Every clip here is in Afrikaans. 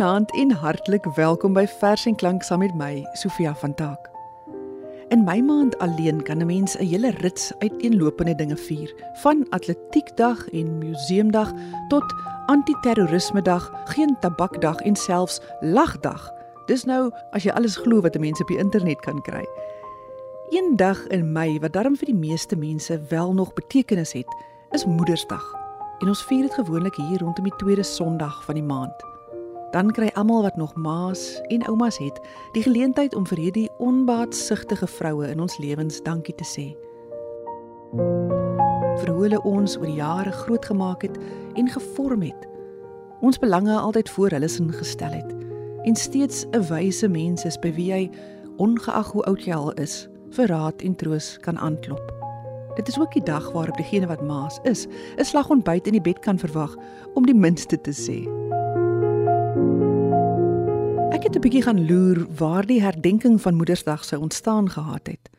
Goeienaand en hartlik welkom by Vers en Klank saam met my, Sofia van Taak. In my maand alleen kan 'n mens 'n hele rits uiteenlopende dinge vier, van atletiekdag en museumdag tot antiterrorisme dag, geen tabakdag en selfs lagdag. Dis nou as jy alles glo wat mense op die internet kan kry. Een dag in Mei wat darm vir die meeste mense wel nog betekenis het, is Moedersdag. En ons vier dit gewoonlik hier rondom die tweede Sondag van die maand. Dan kry almal wat nog ma's en oumas het, die geleentheid om vir hierdie onbaatsugtige vroue in ons lewens dankie te sê. Vir hoe hulle ons oor jare grootgemaak het en gevorm het. Ons belange altyd voor hulle sin gestel het en steeds 'n wyse mens is by wie jy ongeag hoe oud jy al is, vir raad en troos kan aanklop. Dit is ook die dag waarop diegene wat ma's is, 'n slag ontbyt in die bed kan verwag om die minste te sê. Ek het 'n bietjie gaan loer waar die herdenking van Moedersdag sou ontstaan gehad het.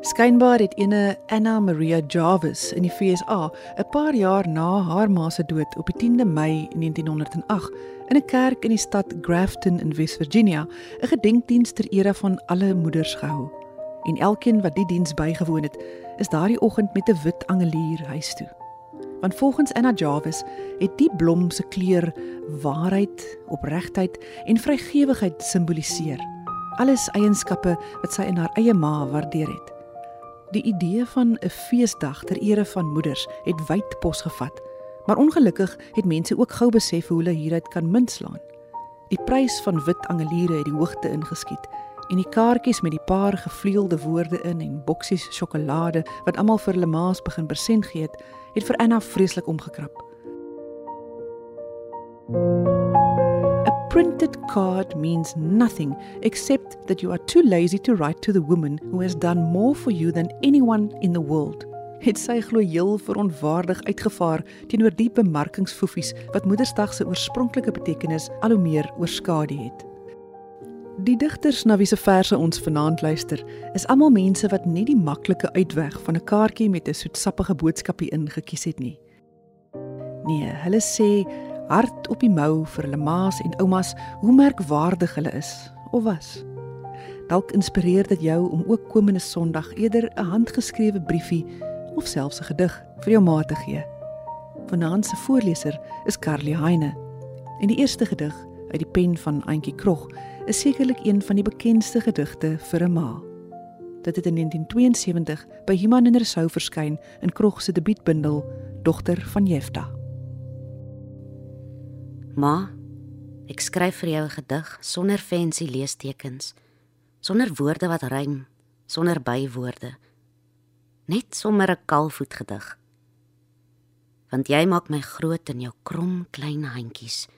Skynbaar het ene Anna Maria Jarvis in die FSA 'n paar jaar na haar ma se dood op die 10de Mei 1908 in 'n kerk in die stad Grafton in West Virginia 'n gedenkdiens ter ere van alle moeders gehou. En elkeen wat die diens bygewoon het, is daardie oggend met 'n wit angelier huis toe want volgens Anna Jarvis het die blom se kleur waarheid, opregtheid en vrygewigheid simboliseer. Alles eienskappe wat sy in haar eie ma waardeer het. Die idee van 'n feesdag ter ere van moeders het wyd pos gevat, maar ongelukkig het mense ook gou besef hoe hulle hieruit kan minslaan. Die prys van wit angeliere het die hoogte ingeskiet en die kaartjies met die paar gevleuelde woorde in en boksies sjokolade wat almal vir hulle ma's begin persent gee het, het vir Anna vreeslik omgekrap. A printed card means nothing except that you are too lazy to write to the woman who has done more for you than anyone in the world. Het sy glo heel verontwaardig uitgevaar teenoor die bemarkingsfoefies wat Moedersdag se oorspronklike betekenis al hoe meer oorskadu het. Die digters na wie se verse ons vanaand luister, is almal mense wat net die maklike uitweg van 'n kaartjie met 'n soetsappige boodskapie ingekies het nie. Nee, hulle sê hart op die mou vir hulle ma's en oumas hoe merkwaardig hulle is of was. Dalk inspireer dit jou om ook komende Sondag eerder 'n handgeskrewe briefie of selfs 'n gedig vir jou ma te gee. Vanaand se voorleser is Carly Heine. En die eerste gedig uit die pen van Auntie Krog is sekerlik een van die bekendste gedigte vir 'n ma. Dit het in 1972 by Human en Resou verskyn in Krog se debuutbundel Dogter van Jefta. Ma, ek skryf vir jou 'n gedig sonder fancy leestekens, sonder woorde wat rym, sonder bywoorde. Net sommer 'n kalfvoet gedig. Want jy maak my groot in jou krom klein handjies.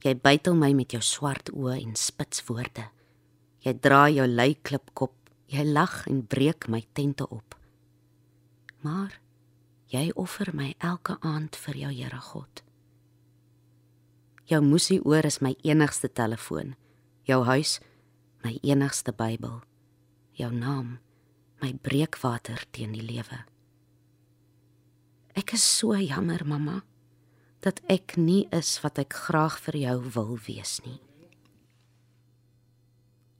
Jy bytel my met jou swart oë en spits woorde. Jy draai jou lui klip kop, jy lag en breek my tente op. Maar jy offer my elke aand vir jou Here God. Jou musie oor is my enigste telefoon. Jou huis my enigste Bybel. Jou naam my breekwater teen die lewe. Ek is so jammer, mamma dat ek nie is wat ek graag vir jou wil wees nie.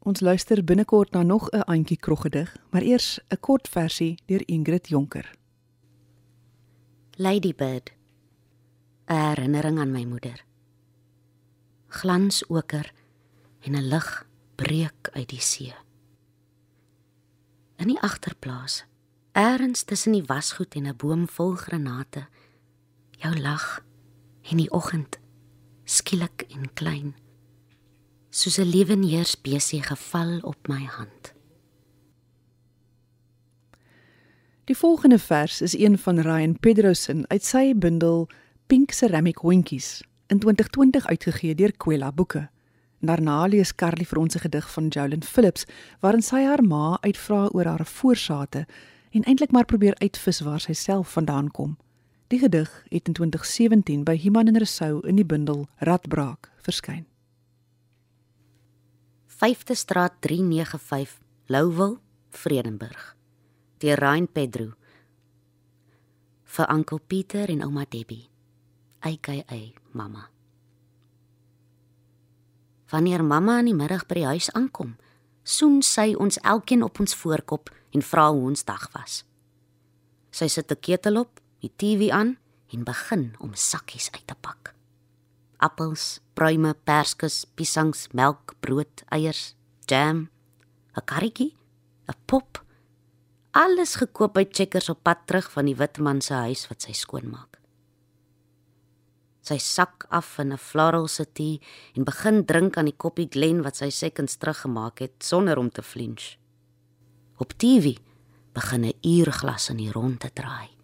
Ons luister binnekort na nog 'n aantjie kroggedig, maar eers 'n kort versie deur Ingrid Jonker. Ladybird. 'n Herinnering aan my moeder. Glansoker en 'n lig breek uit die see. In die agterplaas, eers tussen die wasgoed en 'n boom vol granate, jou lag en die oggend skielik en klein soos 'n lewenheersbesie geval op my hand. Die volgende vers is een van Ryan Pedrosen uit sy bundel Pink Ceramic Hondjies in 2020 uitgegee deur Kwela Boeke. Daarna lees Carly vir ons 'n gedig van Jolyn Phillips waarin sy haar ma uitvra oor haar voorsate en eintlik maar probeer uitvis waar sy self vandaan kom. Die gedig het in 2017 by Human en Resou in die bundel Radbraak verskyn. 5de Straat 395, Louwel, Vredenburg. Deur Rein Pedro. Vir Oom Pieter en Ouma Debbie. AKA Mama. Wanneer mamma in die middag by die huis aankom, soen sy ons elkeen op ons voorkop en vra hoe ons dag was. Sy sit 'n ketel op, die TV aan en begin om sakkies uit te pak. Appels, pruime, perskes, piesangs, melk, brood, eiers, jam, 'n karretjie, 'n pop. Alles gekoop by Checkers op pad terug van die wit man se huis wat sy skoonmaak. Sy sak af in 'n floral city en begin drink aan die koppie Glen wat sy sekonds teruggemaak het sonder om te flinch. Op TV begin 'n uurglas in die rond te draai.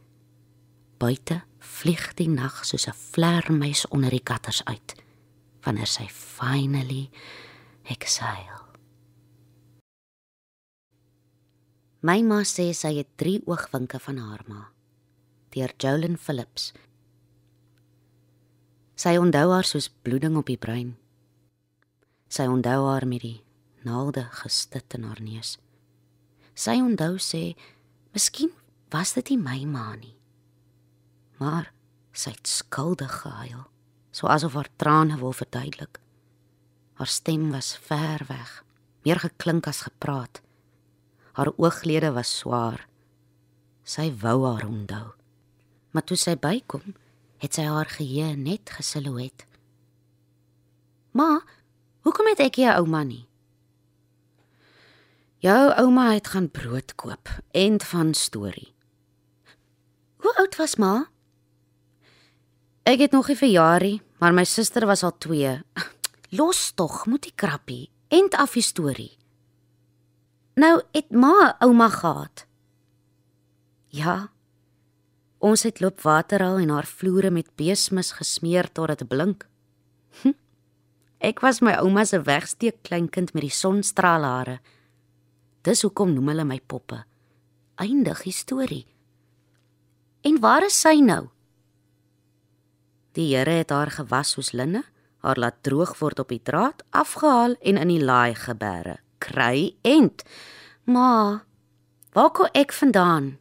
Buite vlieg die nag soos 'n vlermuis onder die katters uit wanneer sy finally exhale. My ma sê sy het 3 oogwinke van haar ma. Deur Jolyn Phillips. Sy onthou haar soos bloeding op die brein. Sy onthou haar met die naalde gestit in haar neus. Sy onthou sê, "Miskien was dit nie my ma nie." Maar sy het skuldig gehuil, so asof haar trane wil verduidelik. Haar stem was ver weg, meer geklink as gepraat. Haar ooglede was swaar. Sy wou haar onthou. Maar toe sy bykom, het sy haar geheue net gesilhouet. "Ma, hoekom het ek jou ouma nie?" Jou ouma het gaan brood koop, end van storie. Hoe oud was ma? Ek het nog nie verjaar nie, maar my suster was al 2. Los tog, moet die krappie, end af die storie. Nou het ma ouma gehad. Ja. Ons het loop water al en haar vloere met beesmis gesmeer tot dit blink. Hm. Ek was my ouma se wegsteek kleinkind met die sonstrale hare. Dis hoekom noem hulle my poppe. Eindig die storie. En waar is sy nou? Die Here het haar gewas soos linne, haar laat droog word op die draad, afgehaal en in die laai geberre. Kry end. Ma, waar kom ek vandaan?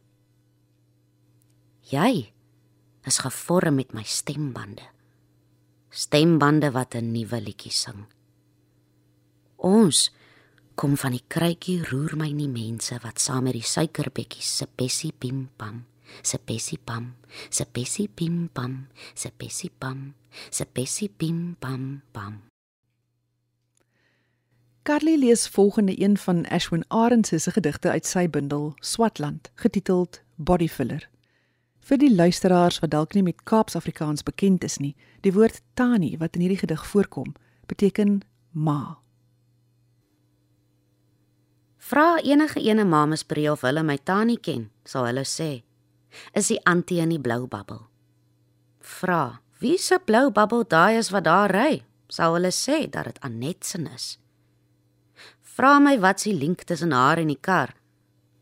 Jy is gevorm met my stembande. Stembande wat 'n nuwe liedjie sing. Ons kom van die kruitjie roer my nie mense wat saam met die suikerbekkies se bessie pim pam se bessie pam se bessie pim pam se bessie pam se bessie pim pam pam Carly lees volgende een van Ashwin Arends se gedigte uit sy bundel Swatland getiteld Bodyfiller Vir die luisteraars wat dalk nie met Kaaps-Afrikaans bekend is nie, die woord tani wat in hierdie gedig voorkom, beteken ma. Vra enige ene mamas by of hulle my tannie ken, sal hulle sê. Is die antie in die blou babbel? Vra, wie se blou babbel daai is wat daar ry, sal hulle sê dat dit Anet se is. Vra my wat s'ie link tussen haar en die kar,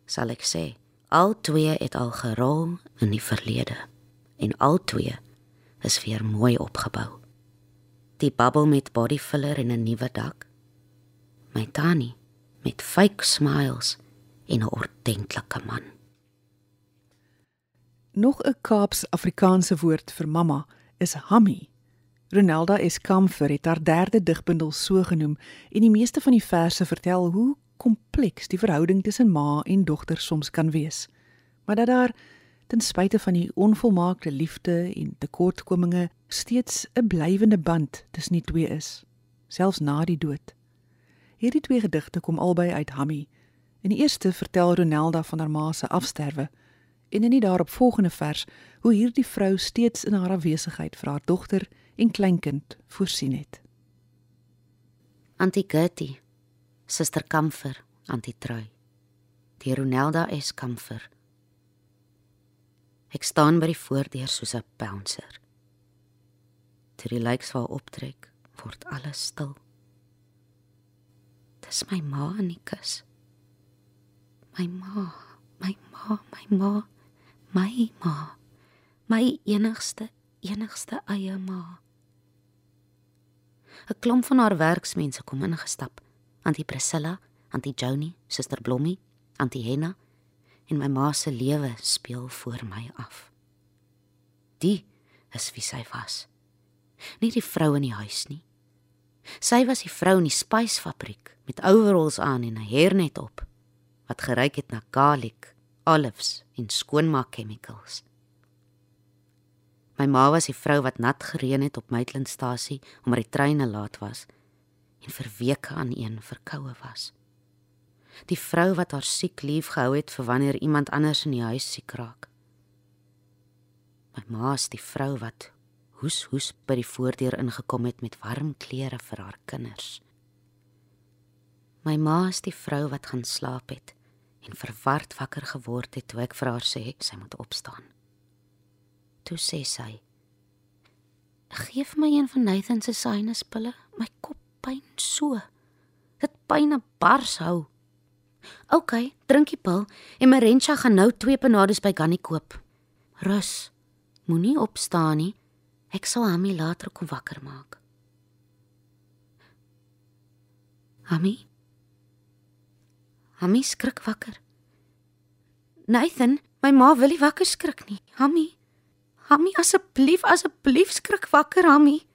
sal ek sê. Al twee het al gerol in die verlede en al twee is weer mooi opgebou. Die babbel met bodyfiller en 'n nuwe dak. My tannie met fake smiles en 'n ordentlike man. Nog 'n Kaaps Afrikaanse woord vir mamma is hammy. Ronelda Eskamfer het haar derde digbundel so genoem en die meeste van die verse vertel hoe kompleks die verhouding tussen ma en dogter soms kan wees. Maar dat daar ten spyte van die onvolmaakte liefde en tekortkominge steeds 'n blywende band tussen die twee is, selfs na die dood. Hierdie twee gedigte kom albei uit Hammy. In die eerste vertel Ronelda van haar ma se afsterwe en in die daaropvolgende vers hoe hierdie vrou steeds in haar afwesigheid vir haar dogter en kleinkind voorsien het. Antigati, Suster Kamfer, Antitrui. Die Ronelda S Kamfer. Ek staan by die voordeur soos 'n bouncer. Toe die lyks waar optrek, word alles stil. Dis my ma in die kus. My ma, my ma, my ma, my ma. My enigste, enigste eie ma. 'n Klomp van haar werksmense kom ingestap. Antie Priscilla, Antie Joni, Suster Blommie, Antie Henna en my ma se lewe speel voor my af. Die is wie sy was. Nie die vrou in die huis nie. Sy was die vrou in die spysfabriek met overalls aan en 'n hairnet op wat geruik het na garlic, olives en skoonmaak chemicals. My ma was die vrou wat nat gereën het op Maitlandstasie omdat die treine laat was en vir weke aan een verkoue was. Die vrou wat haar siek lief gehou het vir wanneer iemand anders in die huis siek raak. My ma is die vrou wat hoes hoes by die voordeur ingekom het met warm klere vir haar kinders. My ma is die vrou wat gaan slaap het en verward wakker geword het toe ek vir haar sê sy moet opstaan. Toe sê sy: "Geef my een van Nathan se sinuspille, my kop pyn so. Dit pyn 'n bars hou." "Oké, okay, drink die pil en Marencha gaan nou twee panades by Gannie koop." Rus. Moenie opstaan nie. Ek sal Ami later kom wakker maak. Ami? Ami skrik wakker. Nathan, my ma wil nie wakker skrik nie. Ami. Ami asseblief, asseblief skrik wakker, Ami.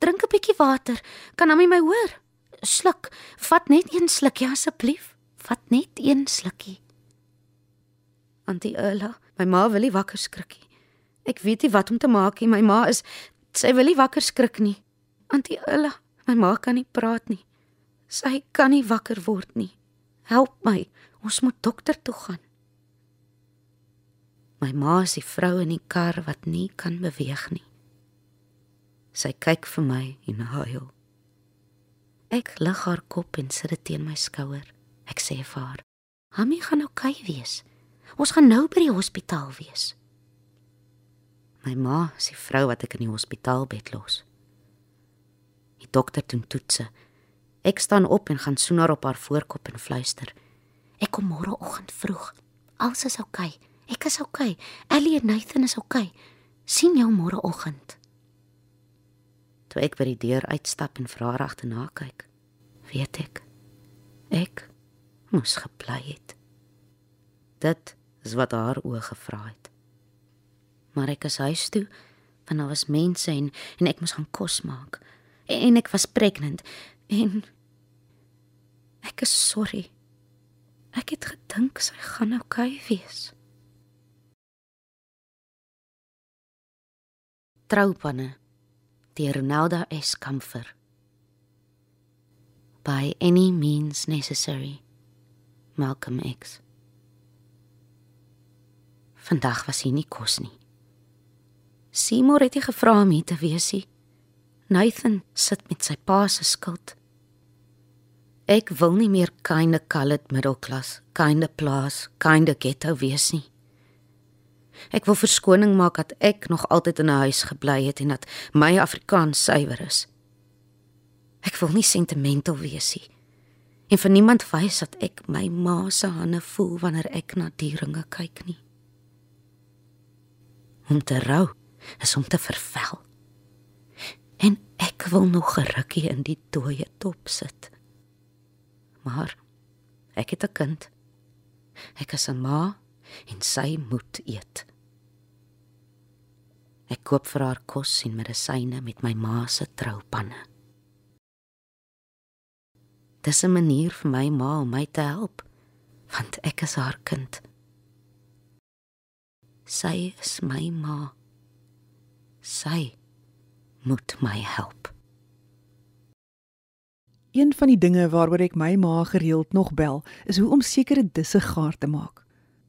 Drink 'n bietjie water. Kan Ami my hoor? Sluk. Vat net een slukkie asseblief. Vat net een slukkie. Antie Ella, my ma wil nie wakker skrik nie. Ek weet nie wat om te maak nie. My ma is sy wil nie wakker skrik nie. Auntie Ulla, my ma kan nie praat nie. Sy kan nie wakker word nie. Help my. Ons moet dokter toe gaan. My ma is die vrou in die kar wat nie kan beweeg nie. Sy kyk vir my en huil. Ek lig haar kop en sit dit teen my skouer. Ek sê vir haar: "Hammy gaan oukei okay wees. Ons gaan nou by die hospitaal wees." My ma is die vrou wat ek in die hospitaalbed los. Die dokter doen toetse. Ek staan op en gaan soenar op haar voorkop en fluister. Ek kom môre oggend vroeg. Alles is oukei. Okay. Ek is oukei. Okay. Ellie en Nathan is oukei. Okay. sien jou môre oggend. Toe ek by die deur uitstap en vir haar agterna kyk, weet ek ek moes gebly het. Dit is wat haar oë gevra het maar ek is huis toe want daar was mense en en ek moes gaan kos maak en ek was pregnant en ek is sorry. Ek het gedink sy gaan oukei okay wees. Troupanne deur Ronaldo S. Comfort by any means necessary Malcolm X. Vandag was hier nie kos nie. Seymour het nie gevra om hier te wees nie. Nathan sit met sy pa se skuld. Ek wil nie meer kinde colored middle class, kinde plaas, kinde ghetto wees nie. Ek wil verskoning maak dat ek nog altyd in 'n huis gebly het en dat my Afrikaans suiwer is. Ek wil nie sentimental wees nie. En vir niemand wys dat ek my ma se hande voel wanneer ek na die ringe kyk nie. Om te rou is om te vervel. En ek wil nog 'n rukkie in die dooie top sit. Maar ek het 'n kind. Ek is 'n ma en sy moet eet. Ek koop vir haar kos en medisyne met my ma se troupanne. Dis 'n manier vir my ma om my te help, want ek is haar kind. Sy is my ma. Sy moet my help. Een van die dinge waaroor ek my ma gereeld nog bel, is hoe om sekere disse gaar te maak.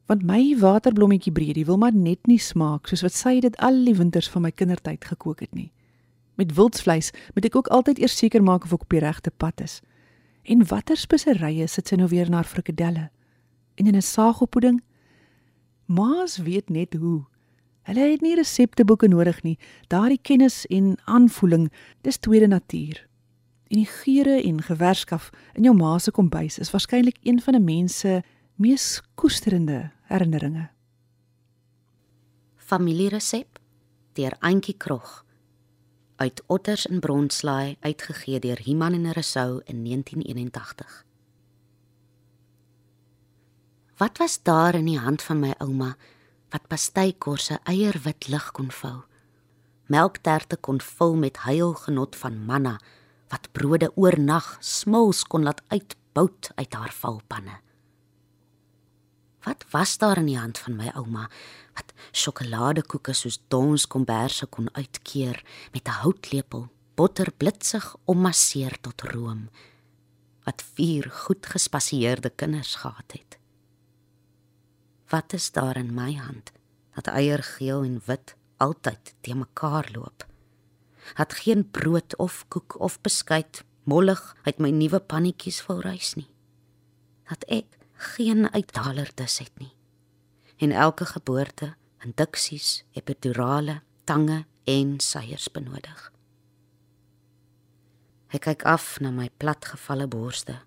Want my waterblommetjie Bredie wil maar net nie smaak soos wat sy dit al die winters van my kindertyd gekook het nie. Met wildsvleis moet ek ook altyd eers seker maak of ek op die regte pad is. En watter speserye sit sy nou weer na haar frikadelle? En in 'n sagopudding? Maas weet net hoe. Hulle het nie resepteboeke nodig nie. Daardie kennis en aanvoeling, dis tweede natuur. En die geure en gewerskaf in jou ma se kombuis is waarskynlik een van 'n mens se mees koesterende herinneringe. Familieresep deur Auntie Krog uit Otters in Bronslaai uitgegee deur Himan en Resou in 1981. Wat was daar in die hand van my ouma? wat pastykorse eierwit lig kon vou. Melkterte kon vul met heilgenot van manna wat brode oornag smols kon laat uitbout uit haar valpanne. Wat was daar in die hand van my ouma wat sjokoladekoeke soos dons komberse kon uitkeer met 'n houtlepel, botter blitsig ommasseer tot room wat vier goed gespasieerde kinders gehad het. Wat is daar in my hand dat eier geel en wit altyd te mekaar loop? Het geen brood of koek of beskuit mollig uit my nuwe pannetjies vol rys nie. Dat ek geen uitdaler dus het nie. En elke geboorte induksies, epidurale, tange en seiers benodig. Ek kyk af na my platgevalle borste,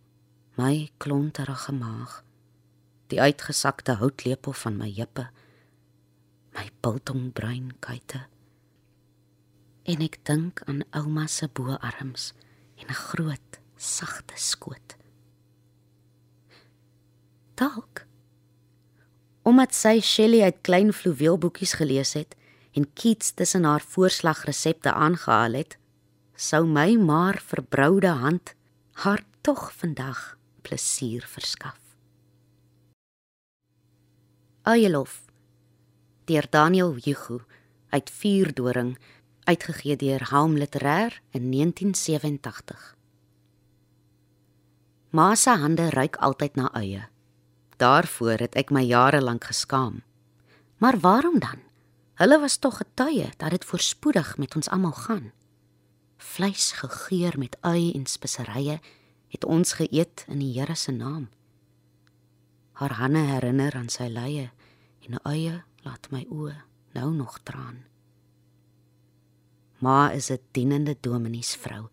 my klonterige maag, die uitgesakte houtlepel van my heupe, my biltongbruin kuite. En ek dink aan ouma se boarms en 'n groot, sagte skoot dalk omdat sy Shelley uit klein fluweelboekies gelees het en Keats tussen haar voorslagresepte aangehaal het, sou my maar verbroude hand haar tog vandag plesier verskaf. Ayelof deur Daniel Hugo uit Vuurdoring uitgegee deur Halm Literair in 1987. Ma se hande ruik altyd na eie. Daarvoor het ek my jare lank geskaam. Maar waarom dan? Hulle was tog getuie dat dit voorspoedig met ons almal gaan. Vleis gegeur met ui en speserye het ons geëet in die Here se naam. Haar hande herinner aan sy leie en eie laat my oë nou nog traan. Ma is 'n dienende domineesvrou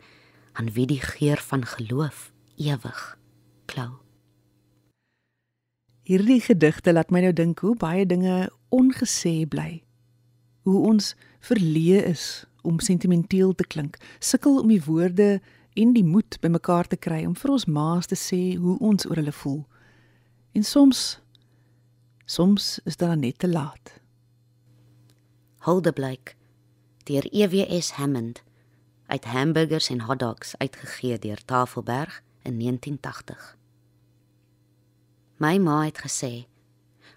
aan wie die geur van geloof ewig klou. Hierdie gedigte laat my nou dink hoe baie dinge ongesê bly. Hoe ons verleë is om sentimenteel te klink, sukkel om die woorde en die moed bymekaar te kry om vir ons maas te sê hoe ons oor hulle voel. En soms soms is dit net te laat. Holdeblyk deur EWS Hammond uit Hamburgers en Hotdogs uitgegee deur Tafelberg in 1980. My ma het gesê: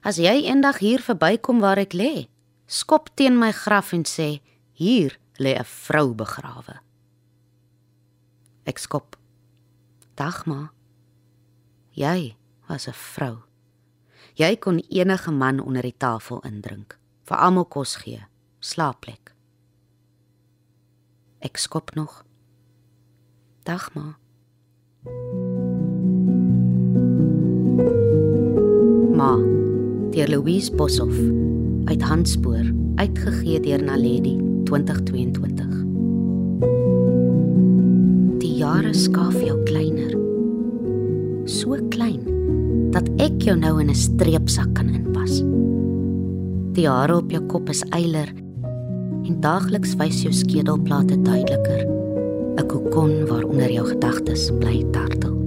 "As jy eendag hier verbykom waar ek lê, skop teen my graf en sê: Hier lê 'n vrou begrawe." Ek skop. Dag ma. Jy was 'n vrou. Jy kon enige man onder die tafel indrink, vir almal kos gee, slaapplek. Ek skop nog. Dag ma. Ma deur Louise Boshoff uit Handspoor uitgegee deur Naledi 2022 Die jare skaaf jou kleiner so klein dat ek jou nou in 'n streepsak kan inpas Die hare op jou kop is eiler en daagliks wys jou skedelplate duideliker 'n kokon waaronder jou gedagtes bly tartel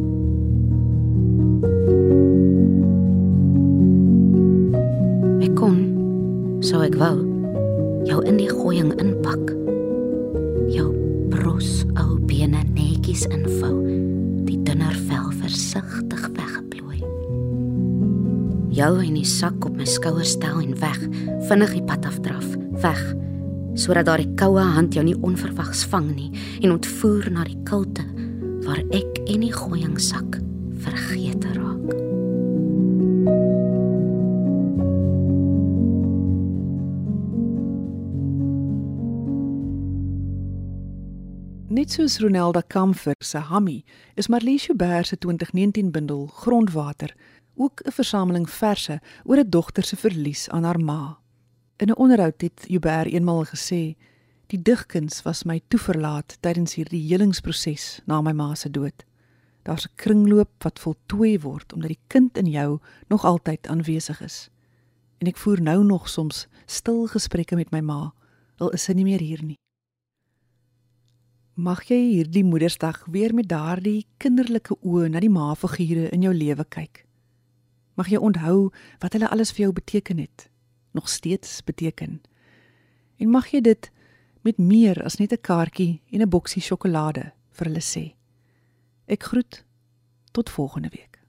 sou ek wou jou in die gooiing inpak. Jou bros ou bene netjies invou, die dunner vel versigtig weggeplooi. Jou in die sak op my skouer stel en weg, vinnig die pad afdraf, weg sodat daardie koue hand jou nie onverwags vang nie en ontvoer na die kulte waar ek in die gooiing sak vergeet raak. Net soos Ronelda Kamfer se Hammy, is Marlies Joubert se 2019 bundel Grondwater ook 'n versameling verse oor 'n dogter se verlies aan haar ma. In 'n onderhoud het Joubert eenmal gesê: "Die digkuns was my toeverlaat tydens hierdie helingsproses na my ma se dood. Daar's 'n kringloop wat voltooi word omdat die kind in jou nog altyd aanwesig is. En ek voer nou nog soms stil gesprekke met my ma, al is sy nie meer hier nie." Mag jy hierdie Moedersdag weer met daardie kinderlike oë na die ma-figure in jou lewe kyk. Mag jy onthou wat hulle alles vir jou beteken het, nog steeds beteken. En mag jy dit met meer as net 'n kaartjie en 'n boksie sjokolade vir hulle sê. Ek groet tot volgende week.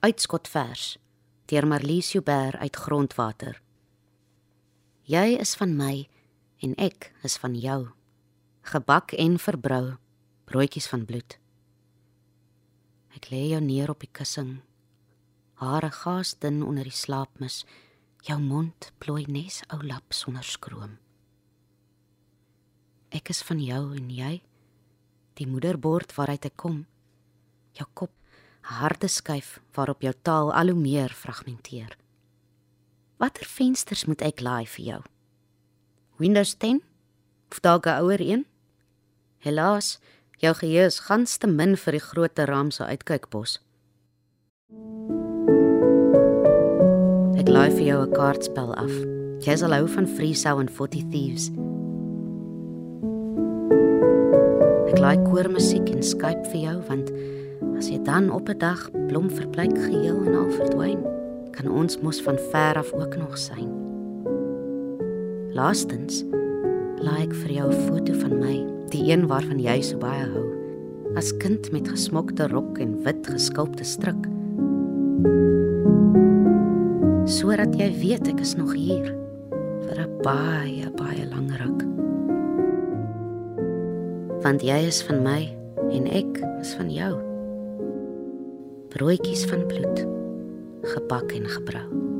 Uitskotvers deur Marlies Joubert uit Grondwater. Jy is van my en ek is van jou. Gebak en verbrou, broodjies van bloed. Ek lê jou neer op die kussing. Hare gas dun onder die slaapmis. Jou mond plooi nes ou lap sonder skroom. Ek is van jou en jy die moederbord waaruit ek kom. Jou kop, harde skyf waarop jou taal al hoe meer fragmenteer. Watter vensters moet ek laai vir jou? Windows 10? Of dalk 'n ouer een? Helaas, jou geheue is gans te min vir die groot raam se uitkykpos. Ek laai vir jou 'n kaartspel af. Jy sal hou van Freesou en Forty Thieves. Ek laai koormusiek en Skype vir jou want as jy dan op 'n dag blom verbleik geheel en al verdwyn, kan ons mos van ver af ook nog sien. Laastens laai ek vir jou 'n foto van my, die een waarvan jy so baie hou, as kind met gesmokte rok en wit geskulpte stryk. Sodat jy weet ek is nog hier vir 'n baie baie lang ruk want jy is van my en ek is van jou. Broodjies van bloed, gebak en gebrou.